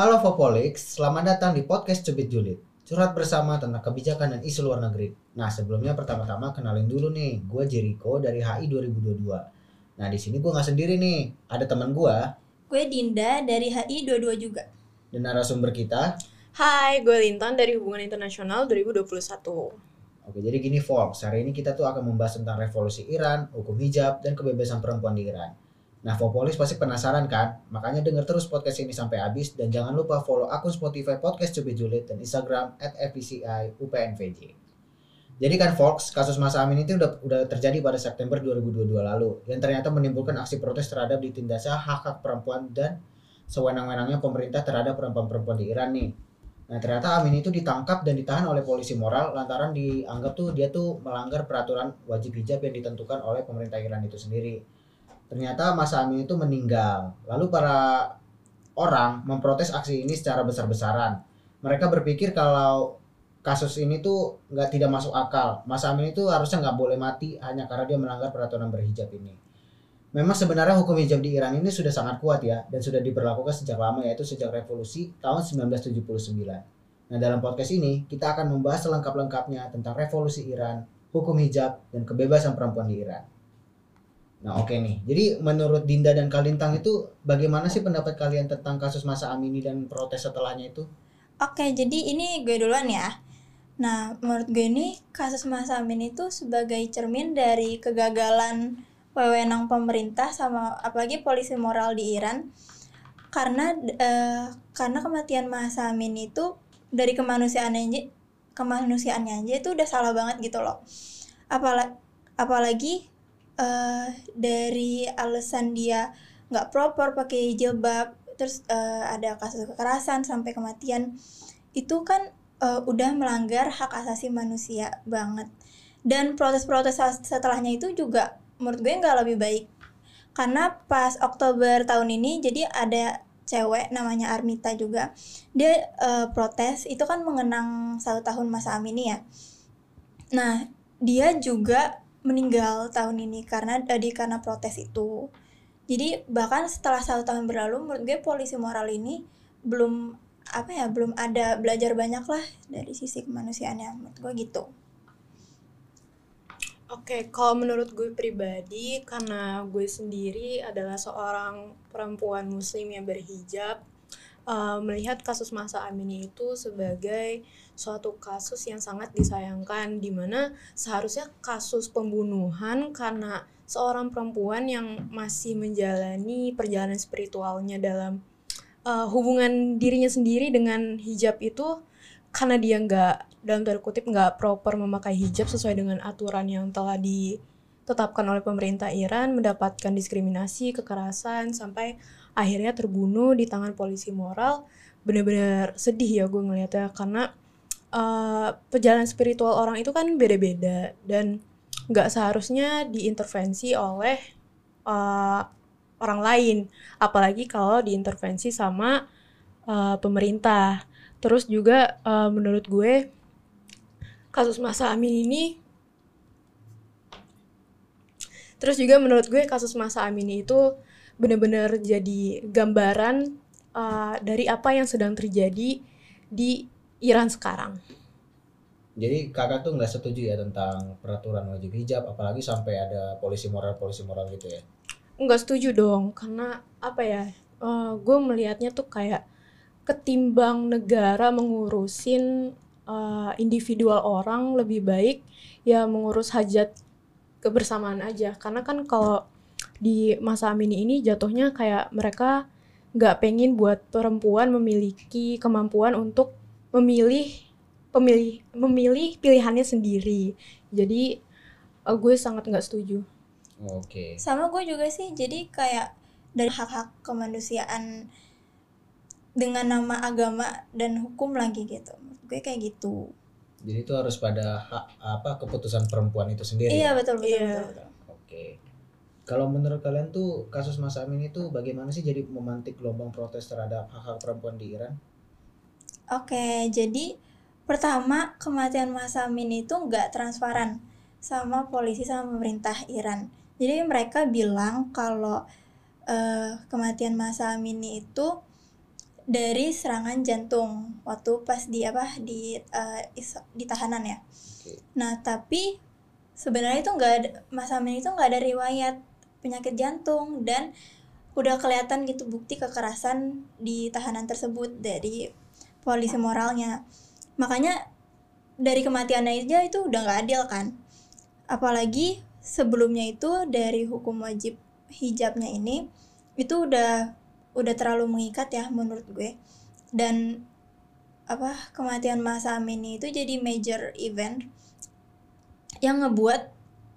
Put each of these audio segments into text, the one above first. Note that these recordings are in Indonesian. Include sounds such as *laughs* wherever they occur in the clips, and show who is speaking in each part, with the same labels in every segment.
Speaker 1: Halo Fopolix, selamat datang di podcast Cubit Julid. Curhat bersama tentang kebijakan dan isu luar negeri. Nah sebelumnya pertama-tama kenalin dulu nih, gue Jericho dari HI 2022. Nah di sini gue nggak sendiri nih, ada teman gue
Speaker 2: Gue Dinda dari HI 22 juga.
Speaker 1: dan narasumber kita.
Speaker 3: Hai, gue Lintan dari Hubungan Internasional 2021.
Speaker 1: Oke jadi gini Fox, hari ini kita tuh akan membahas tentang revolusi Iran, hukum hijab, dan kebebasan perempuan di Iran. Nah Fopolis pasti penasaran kan? Makanya denger terus podcast ini sampai habis dan jangan lupa follow akun Spotify Podcast Cubit Julid dan Instagram at FPCI UPNVJ. Jadi kan Fox, kasus Masa Amin itu udah, udah terjadi pada September 2022 lalu yang ternyata menimbulkan aksi protes terhadap ditindasnya hak-hak perempuan dan sewenang-wenangnya pemerintah terhadap perempuan-perempuan di Iran nih. Nah ternyata Amin itu ditangkap dan ditahan oleh polisi moral lantaran dianggap tuh dia tuh melanggar peraturan wajib hijab yang ditentukan oleh pemerintah Iran itu sendiri. Ternyata Masa Amin itu meninggal. Lalu para orang memprotes aksi ini secara besar-besaran. Mereka berpikir kalau kasus ini tuh nggak tidak masuk akal. Masa Amin itu harusnya nggak boleh mati hanya karena dia melanggar peraturan berhijab ini. Memang sebenarnya hukum hijab di Iran ini sudah sangat kuat ya dan sudah diberlakukan sejak lama yaitu sejak revolusi tahun 1979. Nah dalam podcast ini kita akan membahas selengkap-lengkapnya tentang revolusi Iran, hukum hijab, dan kebebasan perempuan di Iran. Nah oke nih, jadi menurut Dinda dan Kalintang itu bagaimana sih pendapat kalian tentang kasus Masa Amini dan protes setelahnya itu?
Speaker 2: Oke, jadi ini gue duluan ya. Nah, menurut gue ini kasus Mas Amin itu sebagai cermin dari kegagalan wewenang pemerintah sama apalagi polisi moral di Iran karena eh, karena kematian Mas Amin itu dari kemanusiaannya aja kemanusiaannya aja itu udah salah banget gitu loh. Apalagi apalagi eh, dari alasan dia nggak proper pakai jilbab terus eh, ada kasus kekerasan sampai kematian itu kan eh, udah melanggar hak asasi manusia banget. Dan protes-protes setelahnya itu juga menurut gue nggak lebih baik. Karena pas Oktober tahun ini jadi ada cewek namanya Armita juga dia eh, protes itu kan mengenang satu tahun masa Amini ya. Nah dia juga meninggal tahun ini karena tadi karena protes itu. Jadi bahkan setelah satu tahun berlalu menurut gue polisi moral ini belum apa ya belum ada belajar banyak lah dari sisi kemanusiaannya menurut gue gitu.
Speaker 3: Oke, kalau menurut gue pribadi, karena gue sendiri adalah seorang perempuan muslim yang berhijab, uh, melihat kasus Masa Amini itu sebagai suatu kasus yang sangat disayangkan, di mana seharusnya kasus pembunuhan karena seorang perempuan yang masih menjalani perjalanan spiritualnya dalam uh, hubungan dirinya sendiri dengan hijab itu karena dia nggak dalam tanda kutip nggak proper memakai hijab sesuai dengan aturan yang telah ditetapkan oleh pemerintah Iran mendapatkan diskriminasi kekerasan sampai akhirnya terbunuh di tangan polisi moral. Benar-benar sedih ya gue ngeliatnya karena uh, perjalanan spiritual orang itu kan beda-beda dan nggak seharusnya diintervensi oleh uh, orang lain. Apalagi kalau diintervensi sama uh, pemerintah. Terus juga uh, menurut gue kasus Masa Amin ini terus juga menurut gue kasus Masa Amin itu benar-benar jadi gambaran uh, dari apa yang sedang terjadi di Iran sekarang.
Speaker 1: Jadi kakak tuh nggak setuju ya tentang peraturan wajib hijab, apalagi sampai ada polisi moral polisi moral gitu ya?
Speaker 3: Nggak setuju dong, karena apa ya? Uh, gue melihatnya tuh kayak ketimbang negara mengurusin uh, individual orang lebih baik ya mengurus hajat kebersamaan aja. Karena kan kalau di masa Amini ini jatuhnya kayak mereka nggak pengen buat perempuan memiliki kemampuan untuk memilih pemilih memilih pilihannya sendiri. Jadi uh, gue sangat nggak setuju.
Speaker 1: Oke. Okay.
Speaker 2: sama gue juga sih. Jadi kayak dari hak-hak kemanusiaan dengan nama agama dan hukum lagi gitu. Gue kayak gitu
Speaker 1: jadi itu harus pada hak apa keputusan perempuan itu sendiri
Speaker 2: iya betul betul,
Speaker 3: iya.
Speaker 2: betul, betul.
Speaker 1: oke kalau menurut kalian tuh kasus Mas Amin itu bagaimana sih jadi memantik gelombang protes terhadap hak-hak perempuan di Iran
Speaker 2: oke jadi pertama kematian Mas Amin itu nggak transparan sama polisi sama pemerintah Iran jadi mereka bilang kalau uh, kematian Mas Amin itu dari serangan jantung waktu pas di apa di eh, is- di tahanan ya.
Speaker 1: Oke.
Speaker 2: Nah tapi sebenarnya itu nggak ada Mas Amin itu nggak ada riwayat penyakit jantung dan udah kelihatan gitu bukti kekerasan di tahanan tersebut dari polisi moralnya. Makanya dari kematiannya aja itu udah nggak adil kan. Apalagi sebelumnya itu dari hukum wajib hijabnya ini itu udah udah terlalu mengikat ya menurut gue. Dan apa kematian Mas Amin itu jadi major event yang ngebuat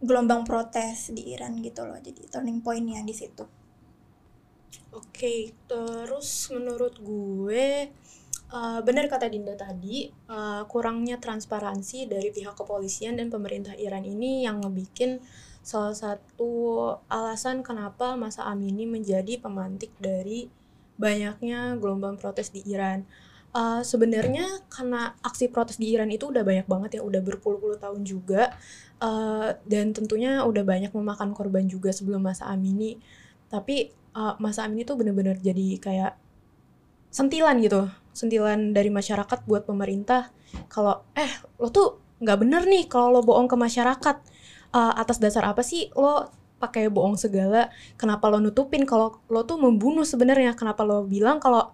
Speaker 2: gelombang protes di Iran gitu loh. Jadi turning pointnya di situ.
Speaker 3: Oke, terus menurut gue uh, benar kata Dinda tadi, uh, kurangnya transparansi dari pihak kepolisian dan pemerintah Iran ini yang ngebikin salah satu alasan kenapa Masa Amini menjadi pemantik dari banyaknya gelombang protes di Iran. Uh, sebenarnya karena aksi protes di Iran itu udah banyak banget ya, udah berpuluh-puluh tahun juga, uh, dan tentunya udah banyak memakan korban juga sebelum Masa Amini. Tapi uh, Mas Amin itu bener-bener jadi kayak sentilan gitu sentilan dari masyarakat buat pemerintah kalau eh lo tuh nggak bener nih kalau lo bohong ke masyarakat Uh, atas dasar apa sih lo pakai bohong segala? Kenapa lo nutupin? Kalau lo tuh membunuh sebenarnya. Kenapa lo bilang kalau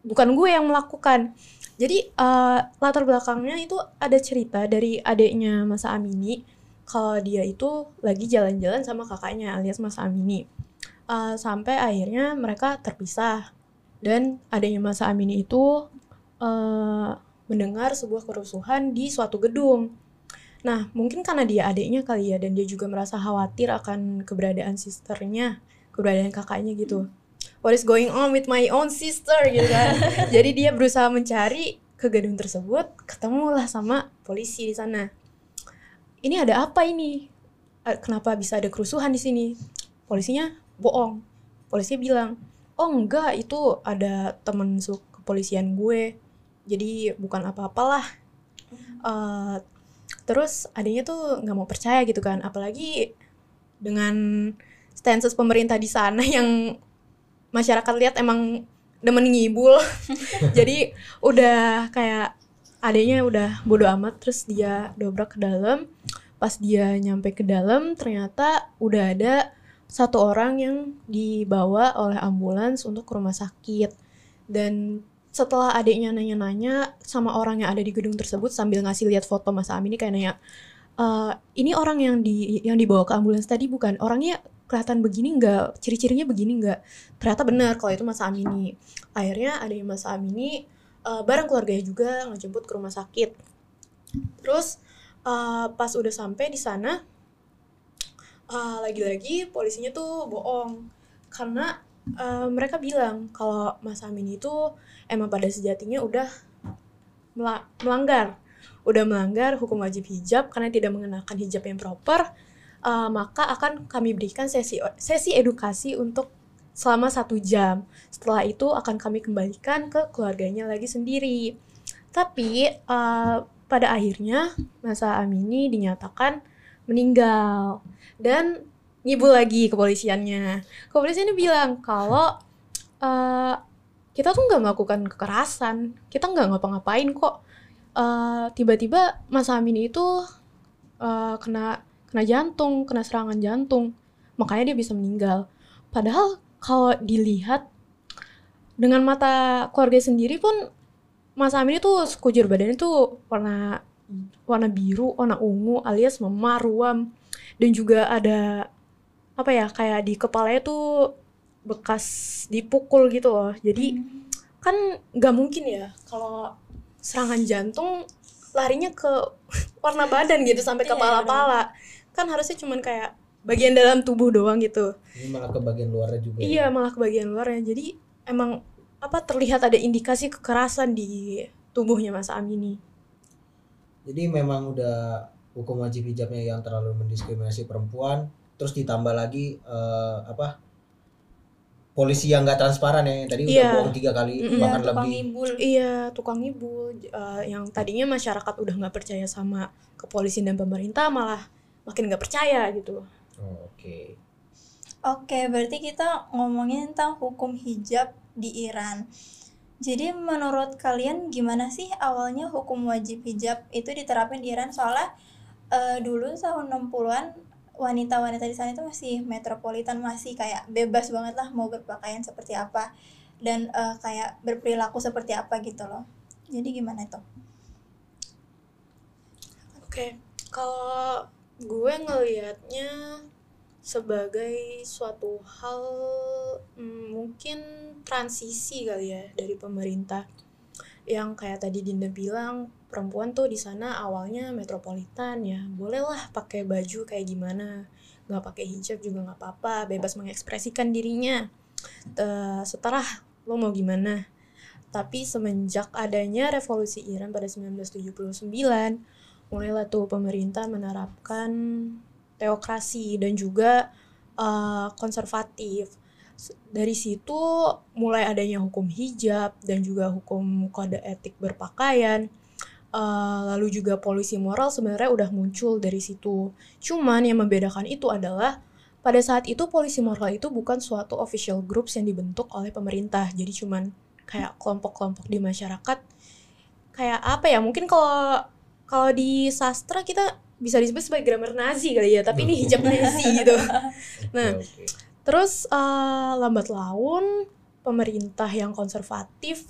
Speaker 3: bukan gue yang melakukan? Jadi uh, latar belakangnya itu ada cerita dari adiknya Mas Amini. Kalau dia itu lagi jalan-jalan sama kakaknya alias Mas Amini. Uh, sampai akhirnya mereka terpisah. Dan adanya Masa Amini itu uh, mendengar sebuah kerusuhan di suatu gedung. Nah, mungkin karena dia adiknya kali ya dan dia juga merasa khawatir akan keberadaan sisternya, keberadaan kakaknya gitu. What is going on with my own sister gitu kan. *laughs* Jadi dia berusaha mencari ke gedung tersebut, ketemulah sama polisi di sana. Ini ada apa ini? Eh, Kenapa bisa ada kerusuhan di sini? Polisinya bohong polisi bilang oh enggak itu ada temen kepolisian gue jadi bukan apa-apalah uh, terus adanya tuh nggak mau percaya gitu kan apalagi dengan stances pemerintah di sana *laughs* yang masyarakat lihat emang demen ngibul. *laughs* Jadi udah kayak adanya udah bodo amat terus dia dobrak ke dalam. Pas dia nyampe ke dalam ternyata udah ada satu orang yang dibawa oleh ambulans untuk ke rumah sakit. Dan setelah adiknya nanya-nanya sama orang yang ada di gedung tersebut sambil ngasih lihat foto Mas Amin ini kayak nanya "Eh, ini orang yang di yang dibawa ke ambulans tadi bukan? Orangnya kelihatan begini nggak? Ciri-cirinya begini nggak? Ternyata benar kalau itu Mas Amini akhirnya ada yang Mas Amini eh, bareng keluarganya juga ngejemput ke rumah sakit. Terus eh, pas udah sampai di sana uh, lagi-lagi polisinya tuh bohong. Karena uh, mereka bilang kalau Mas Amin itu emang pada sejatinya udah mela- melanggar. Udah melanggar hukum wajib hijab karena tidak mengenakan hijab yang proper uh, maka akan kami berikan sesi sesi edukasi untuk selama satu jam. Setelah itu akan kami kembalikan ke keluarganya lagi sendiri. Tapi uh, pada akhirnya Masa Amini dinyatakan meninggal. Dan ngibul lagi kepolisiannya. Kepolisiannya bilang kalau eh, kita tuh nggak melakukan kekerasan kita nggak ngapa-ngapain kok. Eh, tiba-tiba Mas Amin itu eh, kena kena jantung kena serangan jantung. Makanya dia bisa meninggal. Padahal kalau dilihat dengan mata keluarga sendiri pun Mas Amin itu sekujur badannya tuh warna warna biru, warna ungu alias memar, ruam. Dan juga ada apa ya kayak di kepalanya tuh bekas dipukul gitu loh. Jadi kan nggak mungkin ya kalau serangan jantung larinya ke *laughs* warna badan gitu sampai ke
Speaker 2: Iya.
Speaker 3: Kan harusnya cuman kayak bagian dalam tubuh doang gitu.
Speaker 1: Ini malah ke bagian luarnya juga. ya.
Speaker 3: Iya, malah ke bagian luarnya. Jadi emang apa terlihat ada indikasi kekerasan di tubuhnya Mas Amini.
Speaker 1: Jadi memang udah hukum wajib hijabnya yang terlalu mendiskriminasi perempuan, terus ditambah lagi eh, apa? Polisi yang nggak transparan ya, yang tadi udah
Speaker 3: Iya.
Speaker 1: bohong tiga kali
Speaker 3: Mm-mm.
Speaker 1: bahkan
Speaker 2: Iya, tukang
Speaker 1: lebih.
Speaker 2: ngibul.
Speaker 3: Iya, tukang ibu eh, yang tadinya masyarakat udah nggak percaya sama kepolisian dan pemerintah malah makin nggak percaya gitu.
Speaker 1: Oh, Oke.
Speaker 2: Oke, berarti kita ngomongin tentang hukum hijab di Iran. Jadi menurut kalian gimana sih awalnya hukum wajib hijab itu diterapin di Iran soalnya eh, dulu tahun 60-an wanita-wanita di sana itu masih metropolitan masih kayak bebas banget lah mau berpakaian seperti apa dan eh, kayak berperilaku seperti apa gitu loh. Jadi gimana itu?
Speaker 3: Oke, kalau gue ngelihatnya sebagai suatu hal mm, mungkin transisi kali ya dari pemerintah yang kayak tadi Dinda bilang perempuan tuh di sana awalnya metropolitan ya. Bolehlah pakai baju kayak gimana. Nggak pakai hijab juga nggak apa-apa. Bebas mengekspresikan dirinya. Eh, setelah lo mau gimana. Tapi semenjak adanya revolusi Iran pada 1979 mulailah tuh pemerintah menerapkan teokrasi dan juga uh, konservatif. Dari situ mulai adanya hukum hijab dan juga hukum kode etik berpakaian. Uh, lalu juga polisi moral sebenarnya udah muncul dari situ. Cuman yang membedakan itu adalah pada saat itu polisi moral itu bukan suatu official groups yang dibentuk oleh pemerintah. Jadi cuman kayak kelompok-kelompok di masyarakat kayak apa ya? Mungkin kalau kalau di sastra kita bisa disebut sebagai grammar Nazi kali ya, tapi ini hijab Nazi gitu. *laughs* Nah. Terus eh, lambat laun pemerintah yang konservatif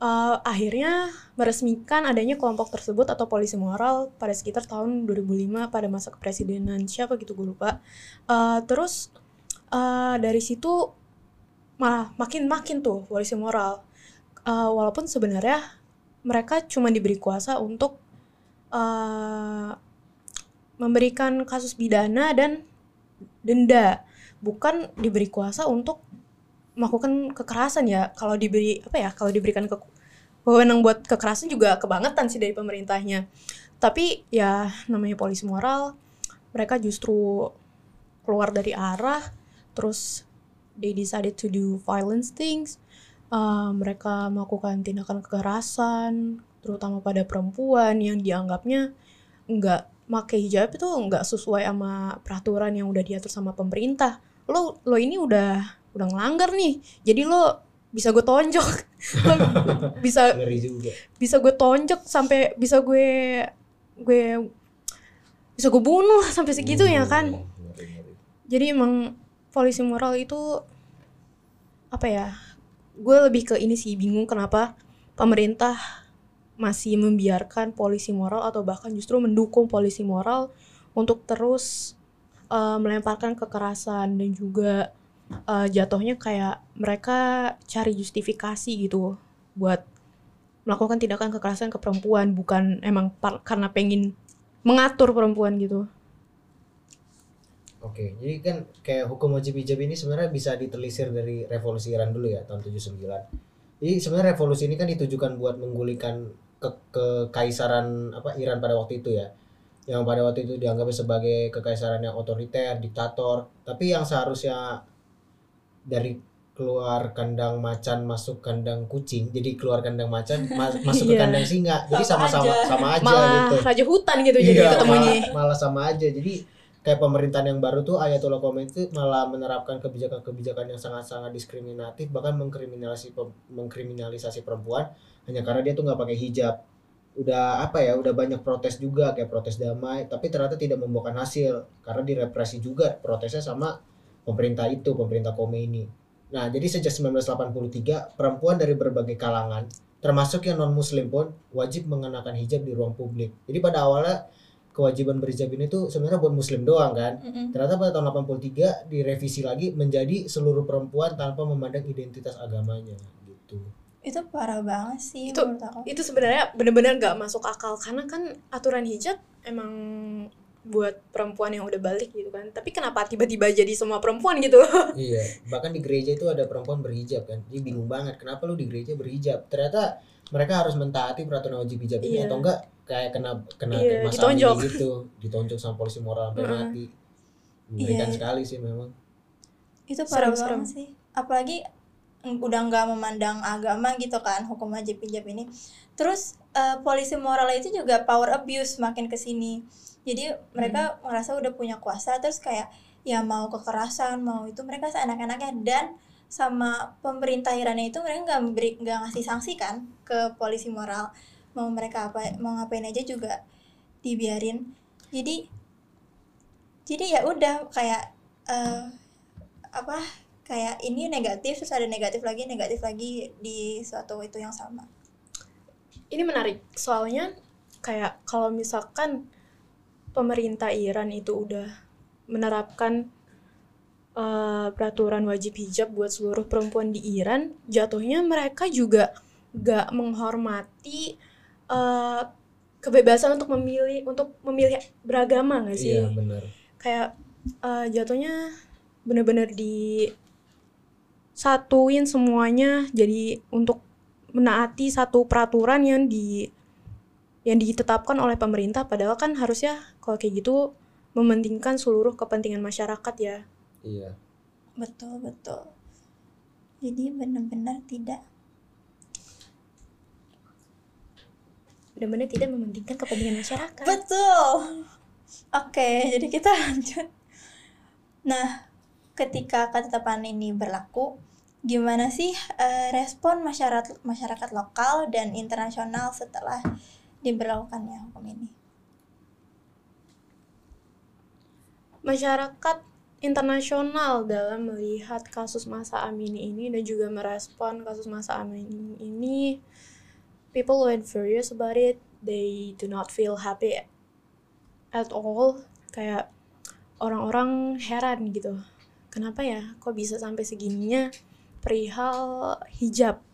Speaker 3: eh, akhirnya meresmikan adanya kelompok tersebut atau polisi moral pada sekitar tahun 2005 pada masa kepresidenan siapa gitu gue lupa. Eh, terus eh, dari situ malah makin makin tuh polisi moral. Eh, walaupun sebenarnya mereka cuma diberi kuasa untuk eh, memberikan kasus pidana dan denda bukan diberi kuasa untuk melakukan kekerasan ya. Kalau diberi apa ya kalau diberikan ke wewenang buat kekerasan juga kebangetan sih dari pemerintahnya. Tapi ya namanya polisi moral mereka justru keluar dari arah terus they decided to do violence things. Uh, mereka melakukan tindakan kekerasan terutama pada perempuan yang dianggapnya nggak pakai hijab itu nggak sesuai sama peraturan yang udah diatur sama pemerintah lo lo ini udah udah ngelanggar nih. Jadi lo bisa gue tonjok. *laughs* Bisa bisa gue tonjok sampai bisa gue gue bisa gue bunuh sampai segitunya kan.
Speaker 1: Hmm, ngeri, ngeri.
Speaker 3: jadi emang polisi moral itu apa ya gue lebih ke ini sih bingung kenapa pemerintah masih membiarkan polisi moral atau bahkan justru mendukung polisi moral untuk terus eh, melemparkan kekerasan dan juga eh, jatuhnya kayak mereka cari justifikasi gitu buat melakukan tindakan kekerasan ke perempuan bukan emang karena pengen mengatur perempuan gitu.
Speaker 1: Oke, jadi kan kayak hukum wajib hijab ini sebenarnya bisa ditelisir dari revolusi Iran dulu ya tahun 79. Jadi sebenarnya revolusi ini kan ditujukan buat menggulingkan ke kekaisaran apa Iran pada waktu itu ya. Yang pada waktu itu dianggap sebagai kekaisaran yang otoriter, diktator, tapi yang seharusnya dari keluar kandang macan masuk kandang kucing, jadi keluar kandang macan ma- *laughs* masuk ke
Speaker 3: Iya.
Speaker 1: kandang singa. Jadi
Speaker 2: Sama
Speaker 1: sama-sama
Speaker 2: aja.
Speaker 1: sama aja
Speaker 3: Malah
Speaker 1: gitu.
Speaker 3: raja hutan gitu jadi
Speaker 1: Iya,
Speaker 3: ketemunya.
Speaker 1: malah, malah sama aja jadi kayak pemerintahan yang baru tuh Ayatollah Khomeini itu malah menerapkan kebijakan-kebijakan yang sangat-sangat diskriminatif bahkan mengkriminalisasi mengkriminalisasi perempuan hanya karena dia tuh nggak pakai hijab udah apa ya udah banyak protes juga kayak protes damai tapi ternyata tidak membuahkan hasil karena direpresi juga protesnya sama pemerintah itu pemerintah Khomeini nah jadi sejak 1983 perempuan dari berbagai kalangan termasuk yang non muslim pun wajib mengenakan hijab di ruang publik. Jadi pada awalnya kewajiban berhijab ini tuh sebenarnya buat muslim doang kan?
Speaker 2: Mm-mm.
Speaker 1: ternyata pada tahun 83 direvisi lagi menjadi seluruh perempuan tanpa memandang identitas agamanya gitu
Speaker 2: Itu parah banget sih
Speaker 3: Itu-
Speaker 2: menurut aku.
Speaker 3: Itu sebenarnya benar-benar nggak masuk akal karena kan aturan hijab emang buat perempuan yang udah balik gitu kan. Tapi kenapa tiba-tiba jadi semua perempuan gitu? *laughs*
Speaker 1: iya bahkan di gereja itu ada perempuan berhijab kan jadi bingung banget kenapa lu di gereja berhijab ternyata mereka harus mentaati peraturan wajib hijab ini
Speaker 3: Iya.
Speaker 1: atau enggak kayak kena kena
Speaker 3: Iya,
Speaker 1: kayak Mas
Speaker 3: ditonjok.
Speaker 1: Gitu ditonjok sama polisi moral sampai mati mengerikan
Speaker 2: Iya.
Speaker 1: sekali sih memang
Speaker 2: itu parah banget sih apalagi udah nggak memandang agama gitu kan hukum wajib hijab ini. Terus eh, polisi moral itu juga power abuse makin ke sini jadi mereka merasa udah punya kuasa terus kayak ya mau kekerasan mau itu mereka seenak-enaknya. Dan sama pemerintah Iran itu mereka nggak beri nggak ngasih sanksi kan ke polisi moral. Mau mereka apa mau ngapain aja juga dibiarin. Jadi jadi ya udah kayak eh, apa kayak ini negatif terus ada negatif lagi negatif lagi di suatu itu yang sama
Speaker 3: ini menarik soalnya kayak kalau misalkan pemerintah Iran itu udah menerapkan uh, peraturan wajib hijab buat seluruh perempuan di Iran jatuhnya mereka juga gak menghormati uh, kebebasan untuk memilih untuk memilih beragama gak sih
Speaker 1: Iya benar.
Speaker 3: kayak uh, jatuhnya bener-bener di satuin semuanya jadi untuk menaati satu peraturan yang di yang ditetapkan oleh pemerintah padahal kan harusnya kalau kayak gitu mementingkan seluruh kepentingan masyarakat ya
Speaker 1: Iya.
Speaker 2: betul betul jadi benar-benar tidak
Speaker 3: benar-benar tidak mementingkan kepentingan masyarakat
Speaker 2: Betul. Oke, jadi kita lanjut. Nah, ketika ketetapan ini berlaku, gimana sih eh, respon masyarakat masyarakat lokal dan internasional setelah diberlakukannya hukum ini?
Speaker 3: masyarakat internasional dalam melihat kasus masa Amini ini dan juga merespon kasus masa Amini ini people went furious about it. They do not feel happy at all. Kayak orang-orang heran gitu kenapa ya? Kok bisa sampai segininya? Perihal hijab.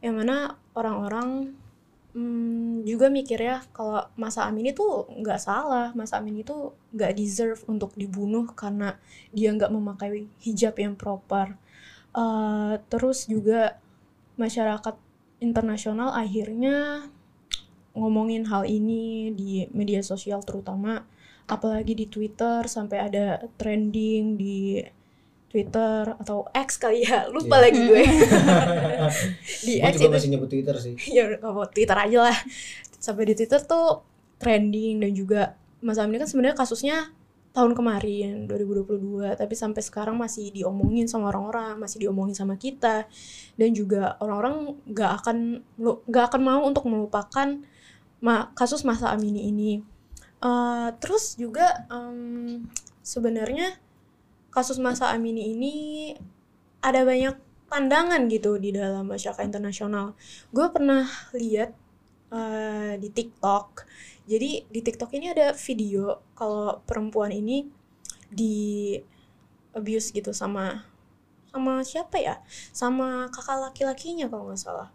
Speaker 3: Yang mana orang-orang hmm, juga mikir ya kalau Masa Amin itu nggak salah. Masa Amin itu nggak deserve untuk dibunuh karena dia nggak memakai hijab yang proper. Eh, terus juga masyarakat internasional akhirnya ngomongin hal ini di media sosial terutama apalagi di Twitter sampai ada trending di Twitter atau X kali ya. *laughs* Lupa
Speaker 1: Iya.
Speaker 3: lagi gue. *laughs* Di
Speaker 1: Gue
Speaker 3: X
Speaker 1: juga
Speaker 3: itu.
Speaker 1: masih nyebut Twitter sih. *laughs*
Speaker 3: ya kalau Twitter aja lah. Sampai di Twitter tuh trending dan juga Mas Amin kan sebenarnya kasusnya tahun kemarin 2022 tapi sampai sekarang masih diomongin sama orang-orang masih diomongin sama kita. Dan juga orang-orang nggak akan melu- nggak akan mau untuk melupakan ma- kasus masa Amini ini Eh, terus juga em, sebenarnya kasus masa Amini ini ada banyak pandangan gitu di dalam masyarakat internasional gue pernah lihat eh, di TikTok. Jadi di TikTok ini ada video kalau perempuan ini di abuse gitu sama sama siapa ya? Sama kakak laki-lakinya kalau nggak salah.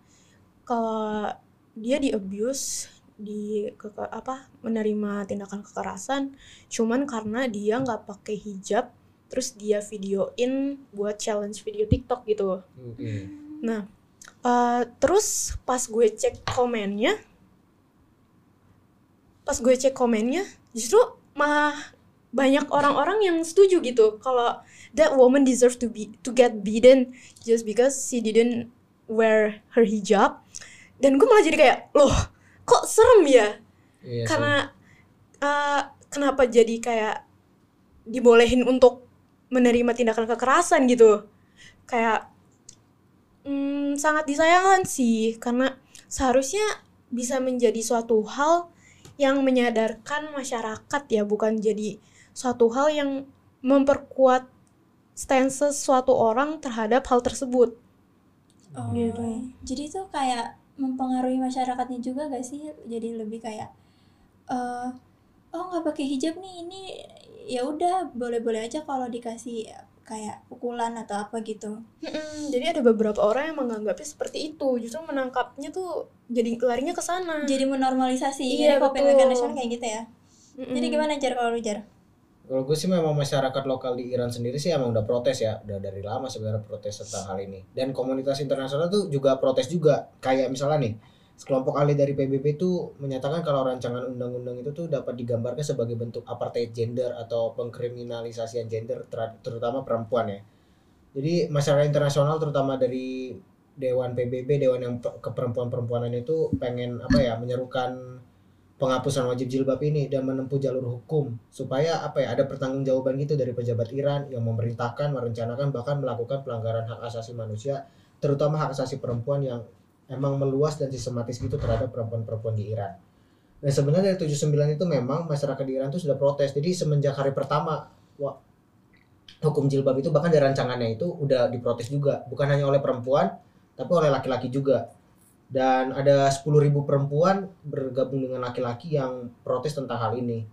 Speaker 3: Kalau dia di abuse di keke, apa menerima tindakan kekerasan cuman karena dia nggak pakai hijab terus dia videoin buat challenge video TikTok gitu
Speaker 1: Oke.
Speaker 3: Nah, eh, terus pas gue cek komennya, pas gue cek komennya, justru malah banyak orang-orang yang setuju gitu kalau that woman deserve to be to get beaten just because she didn't wear her hijab. Dan gue malah jadi kayak, loh, kok serem ya?
Speaker 1: Iya sih.
Speaker 3: Karena eh, kenapa jadi kayak dibolehin untuk menerima tindakan kekerasan gitu? Kayak Hmm, sangat disayangkan sih karena seharusnya bisa menjadi suatu hal yang menyadarkan masyarakat ya bukan jadi suatu hal yang memperkuat stance suatu orang terhadap hal tersebut.
Speaker 2: Oh,
Speaker 3: Gitu.
Speaker 2: Jadi itu kayak mempengaruhi masyarakatnya juga gak sih? Jadi lebih kayak eh oh nggak pakai hijab nih ini ya udah boleh-boleh aja kalau dikasih kayak pukulan atau apa gitu.
Speaker 3: Jadi ada beberapa orang yang menganggapnya seperti itu, justru menangkapnya tuh jadi larinya ke sana.
Speaker 2: Jadi menormalisasi.
Speaker 3: Iya,
Speaker 2: Jadi
Speaker 3: betul.
Speaker 2: nasional kayak gitu ya.
Speaker 3: Mm-mm.
Speaker 2: Jadi gimana jar kalau lu jar?
Speaker 1: Kalau gue sih memang masyarakat lokal di Iran sendiri sih emang udah protes ya, udah dari lama sebenarnya protes tentang hal ini. Dan komunitas internasional tuh juga protes juga. Kayak misalnya nih, sekelompok ahli dari PBB itu menyatakan kalau rancangan undang-undang itu tuh dapat digambarkan sebagai bentuk apartheid gender atau pengkriminalisasian gender ter- terutama perempuan ya. Jadi masyarakat internasional terutama dari Dewan PBB, Dewan yang pe- keperempuan-perempuanan itu pengen apa ya menyerukan penghapusan wajib jilbab ini dan menempuh jalur hukum supaya apa ya ada pertanggungjawaban gitu dari pejabat Iran yang memerintahkan merencanakan bahkan melakukan pelanggaran hak asasi manusia terutama hak asasi perempuan yang emang meluas dan sistematis gitu terhadap perempuan-perempuan di Iran. Dan sebenarnya dari 79 itu memang masyarakat di Iran itu sudah protes. Jadi semenjak hari pertama wah, hukum jilbab itu bahkan dari rancangannya itu udah diprotes juga, bukan hanya oleh perempuan tapi oleh laki-laki juga dan ada 10.000 perempuan bergabung dengan laki-laki yang protes tentang hal ini.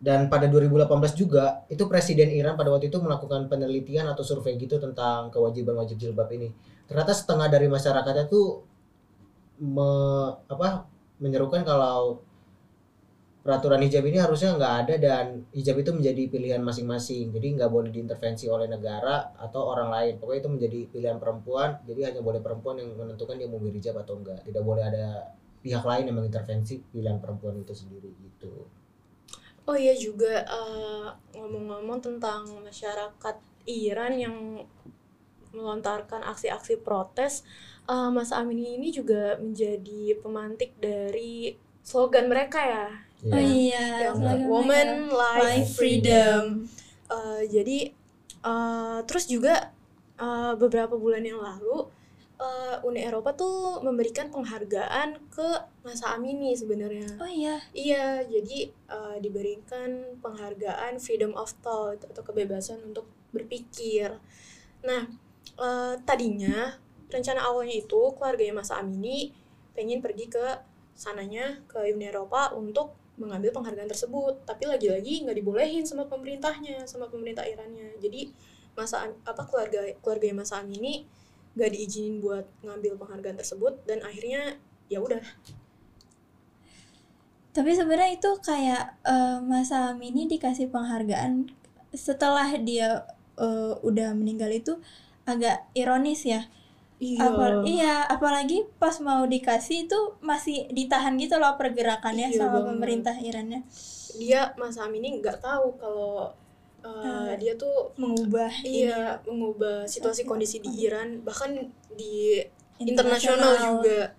Speaker 1: Dan pada 2018 juga itu presiden Iran pada waktu itu melakukan penelitian atau survei gitu tentang kewajiban wajib jilbab ini. Ternyata setengah dari masyarakatnya tuh me, apa menyerukan kalau peraturan hijab ini harusnya nggak ada dan hijab itu menjadi pilihan masing-masing. Jadi nggak boleh diintervensi oleh negara atau orang lain. Pokoknya itu menjadi pilihan perempuan jadi hanya boleh perempuan yang menentukan dia mau berhijab atau enggak tidak boleh ada pihak lain yang mengintervensi pilihan perempuan itu sendiri gitu.
Speaker 3: Oh iya juga uh, ngomong-ngomong tentang masyarakat Iran yang melontarkan aksi-aksi protes, uh, Mas Amin ini juga menjadi pemantik dari slogan mereka ya
Speaker 2: Oh iya,
Speaker 3: yang
Speaker 2: slogan
Speaker 3: woman
Speaker 2: mereka.
Speaker 3: life
Speaker 2: Life
Speaker 3: freedom. Uh, jadi uh, terus juga uh, beberapa bulan yang lalu uh, Uni Eropa tuh memberikan penghargaan ke Masa Amini sebenarnya.
Speaker 2: Oh iya,
Speaker 3: Iya, jadi uh, diberikan penghargaan freedom of thought atau kebebasan untuk berpikir. Nah, uh, tadinya rencana awalnya itu keluarganya Mas Amini pengen pergi ke sananya ke Uni Eropa untuk mengambil penghargaan tersebut, tapi lagi-lagi nggak dibolehin sama pemerintahnya, sama pemerintah Irannya. Jadi masa apa keluarga keluarga Mas Amini nggak diizinin buat ngambil penghargaan tersebut dan akhirnya ya udah
Speaker 2: tapi sebenarnya itu kayak eh, Mas ini dikasih penghargaan setelah dia eh, udah meninggal itu agak ironis ya. Apal- iya, apalagi pas mau dikasih itu masih ditahan gitu loh pergerakannya
Speaker 3: Iya
Speaker 2: sama
Speaker 3: banget.
Speaker 2: pemerintah Irannya
Speaker 3: dia Mas Amin ini nggak tahu kalau uh,
Speaker 2: Ah.
Speaker 3: dia tuh
Speaker 2: mengubah
Speaker 3: iya mengubah situasi kondisi di Iran bahkan di internasional juga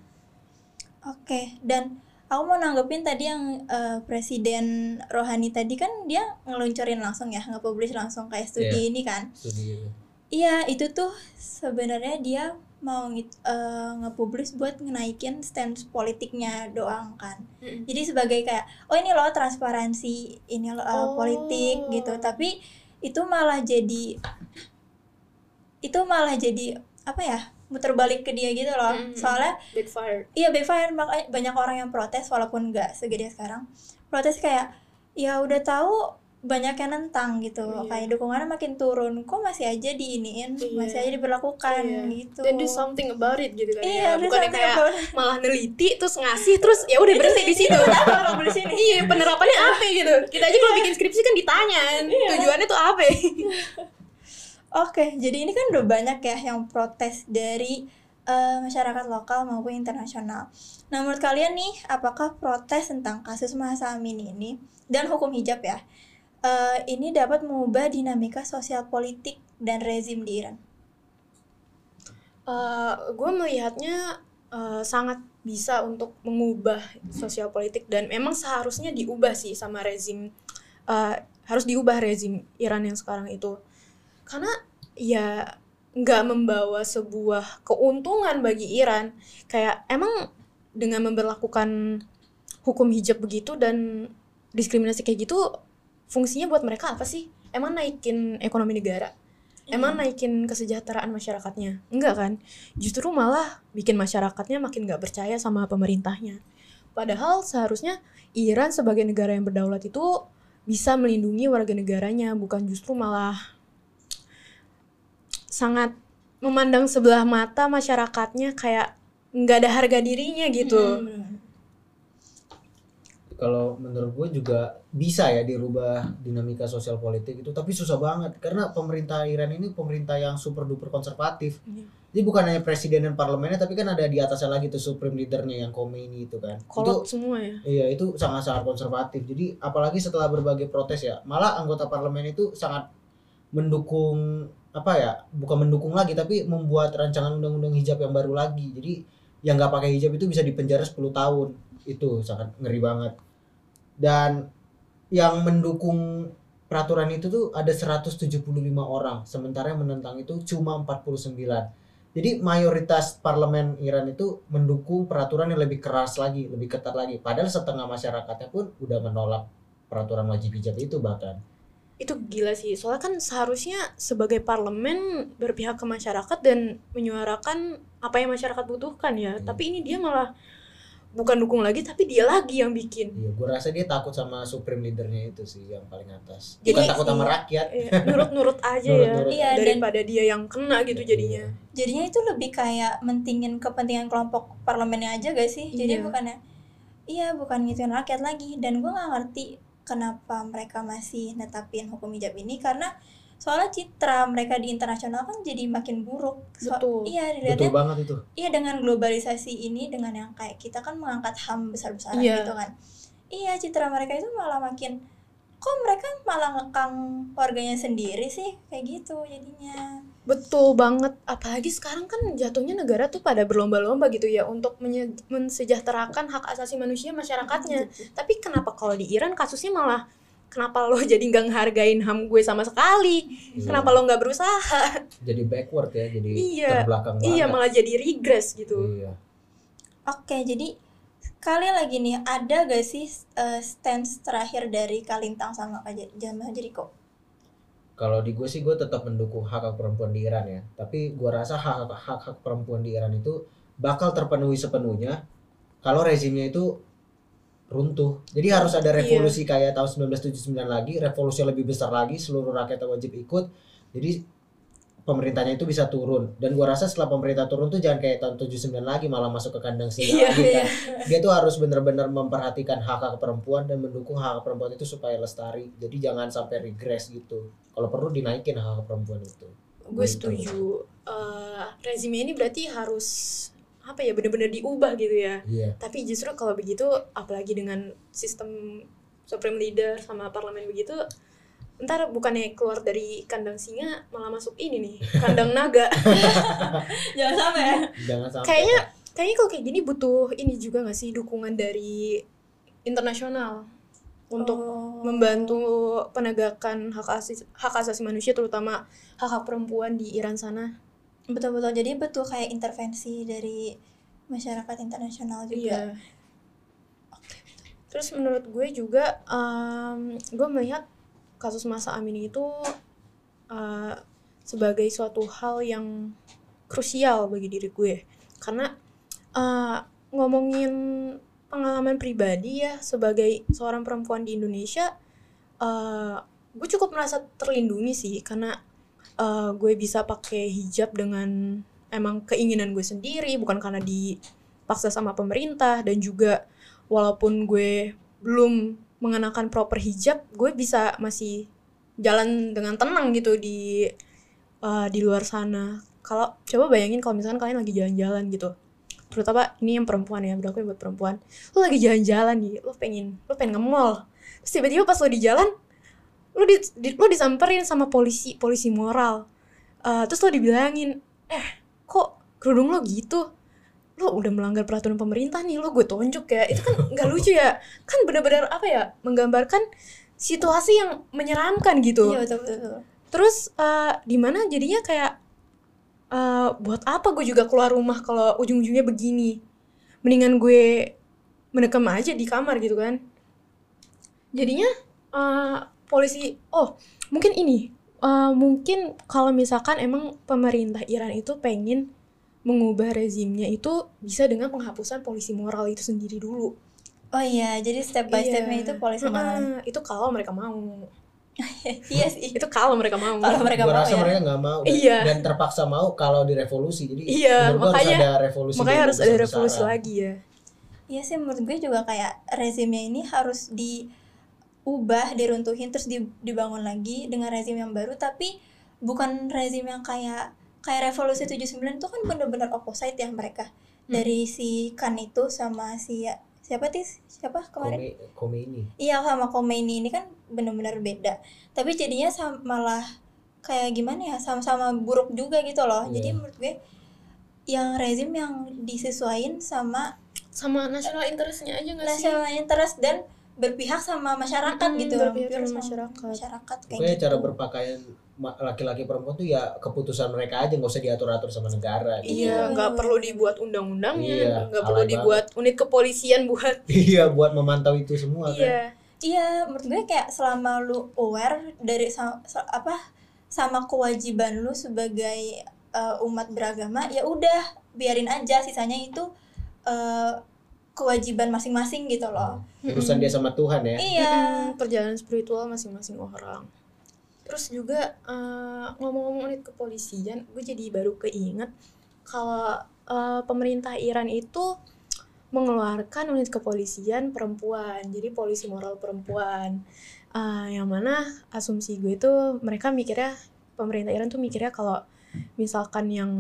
Speaker 2: Oke, dan aku mau nanggepin tadi yang eh, Presiden Rohani tadi kan dia ngeluncurin langsung ya, nge-publish langsung kayak studi
Speaker 1: Iya.
Speaker 2: ini kan.
Speaker 1: studi
Speaker 2: Iya, itu tuh sebenarnya dia mau eh, nge-publish buat ngenaikin stance politiknya doang kan.
Speaker 3: Mm-mm.
Speaker 2: Jadi sebagai kayak oh ini loh transparansi, ini loh eh,
Speaker 3: Oh.
Speaker 2: politik gitu. Tapi itu malah jadi itu malah jadi apa ya? muter balik ke dia gitu loh.
Speaker 3: Mm-mm.
Speaker 2: Soalnya
Speaker 3: backfire
Speaker 2: Iya backfire makanya banyak orang yang protes walaupun nggak segede sekarang protes kayak ya udah tahu banyak yang nentang gitu
Speaker 3: Iya.
Speaker 2: kayak dukungannya makin turun. Kok masih aja diiniin?
Speaker 3: Iya.
Speaker 2: masih aja diberlakukan
Speaker 3: Iya.
Speaker 2: gitu.
Speaker 3: Dan do something about it gitu kan
Speaker 2: iya
Speaker 3: ya
Speaker 2: do
Speaker 3: bukannya
Speaker 2: something
Speaker 3: kayak malah neliti terus ngasih terus ya udah *laughs* berhenti di situ.
Speaker 2: Sini?
Speaker 3: Iya penerapannya apa gitu? Kita aja kalau bikin skripsi kan ditanya
Speaker 2: Iya.
Speaker 3: tujuannya tuh apa? *laughs*
Speaker 2: Oke jadi ini kan udah banyak ya yang protes dari eh, masyarakat lokal maupun internasional. Nah menurut kalian nih apakah protes tentang kasus Mahasa Amin ini dan hukum hijab ya eh, ini dapat mengubah dinamika sosial politik dan rezim di Iran.
Speaker 3: Gue melihatnya eh, sangat bisa untuk mengubah sosial politik dan memang seharusnya diubah sih sama rezim eh, harus diubah rezim Iran yang sekarang itu. Karena ya nggak membawa sebuah keuntungan bagi Iran. Kayak emang dengan memperlakukan hukum hijab begitu dan diskriminasi kayak gitu fungsinya buat mereka apa sih emang naikin ekonomi negara Emang naikin kesejahteraan masyarakatnya? Enggak kan? Justru malah bikin masyarakatnya makin nggak percaya sama pemerintahnya. Padahal seharusnya Iran sebagai negara yang berdaulat itu bisa melindungi warga negaranya, bukan justru malah sangat memandang sebelah mata masyarakatnya kayak nggak ada harga dirinya gitu.
Speaker 2: Hmm.
Speaker 1: Kalau menurut gue juga bisa ya dirubah dinamika sosial politik itu tapi susah banget. Karena pemerintah Iran ini pemerintah yang super duper konservatif.
Speaker 3: Iya.
Speaker 1: jadi bukan hanya presiden dan parlemennya tapi kan ada di atasnya lagi tuh supreme leadernya yang Khomeini itu kan.
Speaker 3: Kolot
Speaker 1: itu
Speaker 3: semua ya.
Speaker 1: iya itu sangat sangat konservatif. Jadi apalagi setelah berbagai protes ya malah anggota parlemen itu sangat mendukung apa ya bukan mendukung lagi tapi membuat rancangan undang-undang hijab yang baru lagi. Jadi yang nggak pakai hijab itu bisa dipenjara 10 tahun itu sangat ngeri banget. Dan yang mendukung peraturan itu tuh ada 175 orang. Sementara yang menentang itu cuma 49 jadi mayoritas parlemen Iran itu mendukung peraturan yang lebih keras lagi lebih ketat lagi. Padahal setengah masyarakatnya pun udah menolak peraturan wajib hijab itu bahkan.
Speaker 3: Itu gila sih. Soalnya kan seharusnya sebagai parlemen berpihak ke masyarakat dan menyuarakan apa yang masyarakat butuhkan ya.
Speaker 1: Hmm.
Speaker 3: tapi ini dia malah bukan dukung lagi tapi dia lagi yang bikin
Speaker 1: Iya, gue rasa dia takut sama supreme leadernya itu sih yang paling atas.
Speaker 2: Jadi-
Speaker 1: Bukan takut sama
Speaker 2: iya.
Speaker 1: rakyat.
Speaker 3: Eh, nurut-nurut *laughs* aja ya
Speaker 1: Nurut-nurut.
Speaker 2: Iya, dan
Speaker 3: daripada dia yang kena gitu jadinya
Speaker 2: jadinya itu lebih kayak mentingin kepentingan kelompok parlemennya aja gak sih jadi
Speaker 3: Iya.
Speaker 2: bukannya iya bukan ngituin rakyat lagi dan gue nggak ngerti kenapa mereka masih netapin hukum hijab ini karena soalnya citra mereka di internasional kan jadi makin buruk So-
Speaker 3: Betul.
Speaker 2: iya
Speaker 1: Betul
Speaker 2: dilihatnya
Speaker 1: banget itu.
Speaker 2: iya dengan globalisasi ini dengan yang kayak kita kan mengangkat ham besar-besaran
Speaker 3: Iya.
Speaker 2: gitu kan iya citra mereka itu malah makin kok mereka malah ngekang warganya sendiri sih kayak gitu jadinya
Speaker 3: Betul banget, apalagi sekarang kan jatuhnya negara tuh pada berlomba-lomba gitu ya untuk menye- mensejahterakan hak asasi manusia masyarakatnya. Tapi kenapa kalau di Iran kasusnya malah kenapa lo *laughs* jadi nggak ngehargain ham gue sama sekali?
Speaker 1: Iya.
Speaker 3: Kenapa lo nggak berusaha?
Speaker 1: Jadi backward ya, jadi
Speaker 3: Iya.
Speaker 1: terbelakang banget.
Speaker 3: Iya malah jadi regress gitu.
Speaker 1: Iya.
Speaker 2: Oke, jadi kali lagi nih ada gak sih eh, stance terakhir dari Kalintang sama Kak J- Jamal Jeriko?
Speaker 1: Kalau di gue sih gue tetap mendukung hak hak perempuan di Iran ya. Tapi gue rasa hak hak hak perempuan di Iran itu bakal terpenuhi sepenuhnya kalau rezimnya itu runtuh. Jadi harus ada
Speaker 3: Iya.
Speaker 1: revolusi kayak tahun 1979 lagi, revolusi yang lebih besar lagi, seluruh rakyat wajib ikut. Jadi pemerintahnya itu bisa turun. Dan gua rasa setelah pemerintah turun tuh jangan kayak tahun 79 lagi malah masuk ke kandang singa
Speaker 3: Iya,
Speaker 1: lagi
Speaker 2: iya.
Speaker 1: kan. Dia tuh harus benar-benar memperhatikan hak hak perempuan dan mendukung hak hak perempuan itu supaya lestari. Jadi jangan sampai regress gitu. Kalau perlu dinaikin hak hak perempuan itu.
Speaker 3: Gue
Speaker 1: Gitu.
Speaker 3: setuju. Eh rezimnya ini berarti harus apa ya bener-bener diubah gitu ya.
Speaker 1: Iya.
Speaker 3: Tapi justru kalau begitu, apalagi dengan sistem supreme leader sama parlemen begitu, ntar bukannya keluar dari kandang singa malah masuk ini nih kandang naga. *laughs*
Speaker 2: Jangan sampai ya.
Speaker 1: Jangan sampai
Speaker 3: kayaknya kayaknya kalau kayak gini butuh ini juga gak sih dukungan dari internasional untuk
Speaker 2: Oh.
Speaker 3: membantu penegakan hak asasi hak asasi manusia terutama hak hak perempuan di Iran sana.
Speaker 2: Betul-betul jadi betul kayak intervensi dari masyarakat internasional juga.
Speaker 3: Iya. Terus menurut gue juga, gue melihat kasus masa Amin itu uh, sebagai suatu hal yang krusial bagi diri gue, karena uh, ngomongin pengalaman pribadi ya sebagai seorang perempuan di Indonesia, uh, gue cukup merasa terlindungi sih karena uh, gue bisa pakai hijab dengan emang keinginan gue sendiri, bukan karena dipaksa sama pemerintah dan juga walaupun gue belum mengenakan proper hijab, gue bisa masih jalan dengan tenang gitu di uh, di luar sana. Kalau coba bayangin kalau misalkan kalian lagi jalan-jalan gitu, terutama ini yang perempuan ya, berlaku buat perempuan. Lu lagi jalan-jalan nih, lu pengen lu pengen nge-mall. Terus tiba-tiba pas lu di jalan, lu di, di- lu disamperin sama polisi, polisi moral. Uh, terus lu dibilangin, "Eh, kok kerudung lo gitu?" lo udah melanggar peraturan pemerintah nih lo gue tonjok ya itu kan nggak lucu ya kan benar-benar apa ya menggambarkan situasi yang menyeramkan gitu
Speaker 2: Iya betul betul.
Speaker 3: terus eh, di mana jadinya kayak eh, buat apa gue juga keluar rumah kalau ujung-ujungnya begini mendingan gue mendekam aja di kamar gitu kan jadinya eh, polisi oh mungkin ini eh, mungkin kalau misalkan emang pemerintah Iran itu pengen mengubah rezimnya itu bisa dengan penghapusan polisi moral itu sendiri dulu
Speaker 2: Oh iya, jadi step by
Speaker 3: Iya.
Speaker 2: stepnya itu polisi moral.
Speaker 3: Heeh, itu kalau mereka mau *laughs*
Speaker 2: iya sih.
Speaker 3: itu kalau mereka mau
Speaker 2: Kalau mereka
Speaker 1: Gua
Speaker 2: mau
Speaker 1: rasa
Speaker 2: ya.
Speaker 1: mereka nggak mau dan,
Speaker 3: Iya.
Speaker 1: dan terpaksa mau kalau direvolusi. Jadi
Speaker 3: Iya, makanya-
Speaker 1: harus ada revolusi.
Speaker 3: makanya harus ada revolusi lagi ya
Speaker 2: Iya sih menurut gue juga kayak rezimnya ini harus diubah, diruntuhin terus di- dibangun lagi dengan rezim yang baru tapi bukan rezim yang kayak kayak revolusi 79 itu kan bener-bener opposite ya mereka.
Speaker 3: Hmm.
Speaker 2: Dari si Kan itu sama si siapa tis? Siapa kemarin?
Speaker 1: Kome, kome ini.
Speaker 2: Iya sama Khomeini ini kan bener-bener beda. Tapi jadinya sam- malah kayak gimana ya sama-sama buruk juga gitu loh. Jadi
Speaker 1: Iya.
Speaker 2: menurut gue yang rezim yang disesuaikan sama
Speaker 3: sama national interestnya aja nggak sih
Speaker 2: national interest dan berpihak sama masyarakat
Speaker 3: Mm-mm,
Speaker 2: gitu
Speaker 3: berpihak sama
Speaker 2: sama
Speaker 3: masyarakat.
Speaker 2: masyarakat kayak
Speaker 1: Pokoknya
Speaker 2: gitu
Speaker 1: cara berpakaian laki-laki perempuan tuh ya keputusan mereka aja nggak usah diatur-atur sama negara gitu.
Speaker 3: Iya,
Speaker 2: Iya.
Speaker 3: nggak perlu dibuat undang-undangnya,
Speaker 1: Iya,
Speaker 3: nggak perlu
Speaker 1: alay
Speaker 3: dibuat unit kepolisian buat. *laughs*
Speaker 1: iya buat memantau itu semua kan
Speaker 3: Iya,
Speaker 2: iya menurut gue kayak selama lu aware dari sa- sa- apa sama kewajiban lu sebagai uh, umat beragama ya udah biarin aja sisanya itu uh, kewajiban masing-masing gitu loh.
Speaker 1: Urusan dia sama Tuhan ya?
Speaker 2: Iya.
Speaker 3: Perjalanan spiritual masing-masing orang. Terus juga eh, ngomong-ngomong unit kepolisian, gue jadi baru keinget kalau eh, pemerintah Iran itu mengeluarkan unit kepolisian perempuan, jadi polisi moral perempuan. Eh, yang mana asumsi gue itu mereka mikirnya pemerintah Iran tuh mikirnya kalau misalkan yang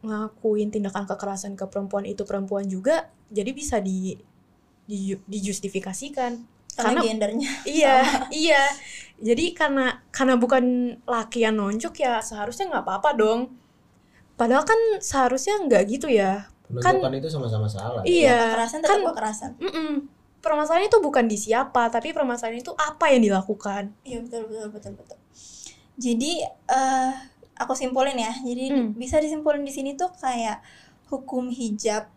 Speaker 3: ngelakuin tindakan kekerasan ke perempuan itu perempuan juga, jadi bisa di, di dijustifikasikan
Speaker 2: karena
Speaker 3: Karena-
Speaker 2: gendernya *laughs*
Speaker 3: Iya, iya. Jadi karena karena bukan laki yang nonjok ya seharusnya nggak apa-apa dong. Padahal kan seharusnya nggak gitu ya.
Speaker 1: penunjukan itu sama-sama salah ya.
Speaker 3: Iya.
Speaker 2: kekerasan tetap
Speaker 3: kan-
Speaker 2: kekerasan
Speaker 3: Mm-mm. Permasalahannya itu bukan di siapa, tapi permasalahan itu apa yang dilakukan.
Speaker 2: iya betul betul betul betul jadi eh aku simpulin ya jadi
Speaker 3: Hmm.
Speaker 2: bisa disimpulin di sini tuh kayak hukum hijab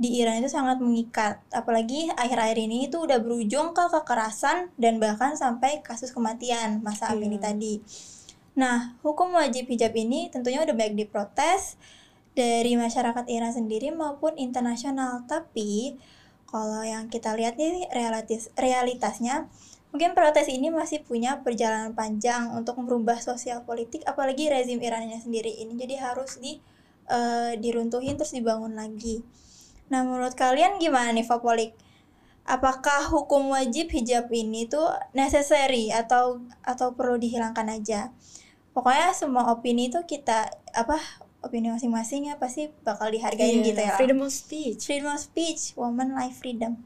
Speaker 2: di Iran itu sangat mengikat apalagi akhir-akhir ini itu udah berujung ke kekerasan dan bahkan sampai kasus kematian masa Amini
Speaker 3: Iya.
Speaker 2: tadi nah hukum wajib hijab ini tentunya udah banyak diprotes dari masyarakat Iran sendiri maupun internasional tapi kalau yang kita lihat nih realitas realitasnya mungkin protes ini masih punya perjalanan panjang untuk merubah sosial politik apalagi rezim Irannya sendiri ini. Jadi harus di eh, diruntuhin terus dibangun lagi. Nah menurut kalian gimana nih Fapolik apakah hukum wajib hijab ini tuh necessary atau atau perlu dihilangkan aja? Pokoknya semua opini itu kita apa opini masing-masing ya pasti bakal dihargain
Speaker 3: Iya,
Speaker 2: gitu ya.
Speaker 3: Freedom of speech.
Speaker 2: freedom of speech woman life freedom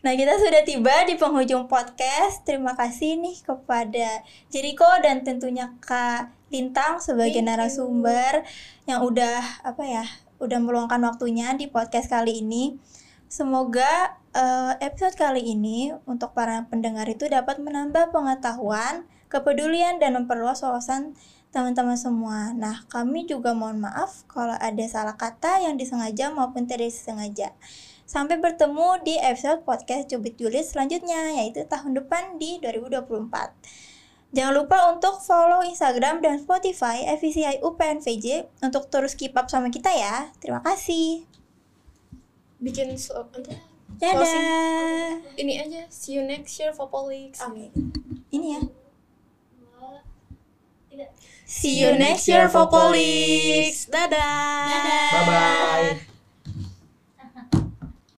Speaker 2: Nah, kita sudah tiba di penghujung podcast. Terima kasih nih kepada Jericho dan tentunya Kak Lintang sebagai narasumber yang udah apa ya, udah meluangkan waktunya di podcast kali ini. Semoga eh, episode kali ini untuk para pendengar itu dapat menambah pengetahuan, kepedulian dan memperluas wawasan teman-teman semua. Nah, kami juga mohon maaf kalau ada salah kata yang disengaja maupun tidak disengaja. Sampai bertemu di episode podcast Cubit Juliet selanjutnya, yaitu tahun depan di 2024. Jangan lupa untuk follow Instagram dan Spotify FVCI UPNVJ untuk terus keep up sama kita ya. Terima kasih.
Speaker 3: Bikin so, untuk
Speaker 2: Dadah.
Speaker 3: ini aja. See you next year for Polix.
Speaker 2: Oke. Ini ya.
Speaker 3: See you next year for Polix. Dadah.
Speaker 2: Dadah.
Speaker 1: bye bye